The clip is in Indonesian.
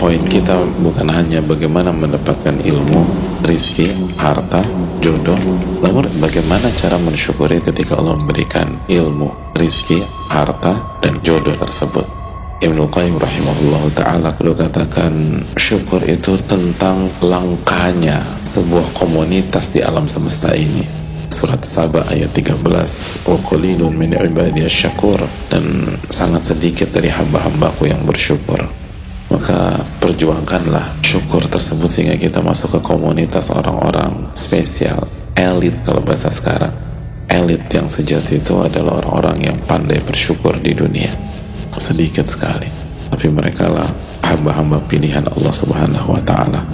poin kita bukan hanya bagaimana mendapatkan ilmu, rizki, harta, jodoh, namun bagaimana cara mensyukuri ketika Allah memberikan ilmu, rizki, harta, dan jodoh tersebut. Ibnu Qayyim rahimahullah ta'ala kalau katakan syukur itu tentang langkahnya sebuah komunitas di alam semesta ini surat Saba ayat 13 wa min ibadiyas syakur dan sangat sedikit dari hamba-hambaku yang bersyukur perjuangkanlah. Syukur tersebut sehingga kita masuk ke komunitas orang-orang spesial elit kalau bahasa sekarang. Elit yang sejati itu adalah orang-orang yang pandai bersyukur di dunia. Sedikit sekali tapi mereka lah hamba-hamba pilihan Allah subhanahu wa ta'ala.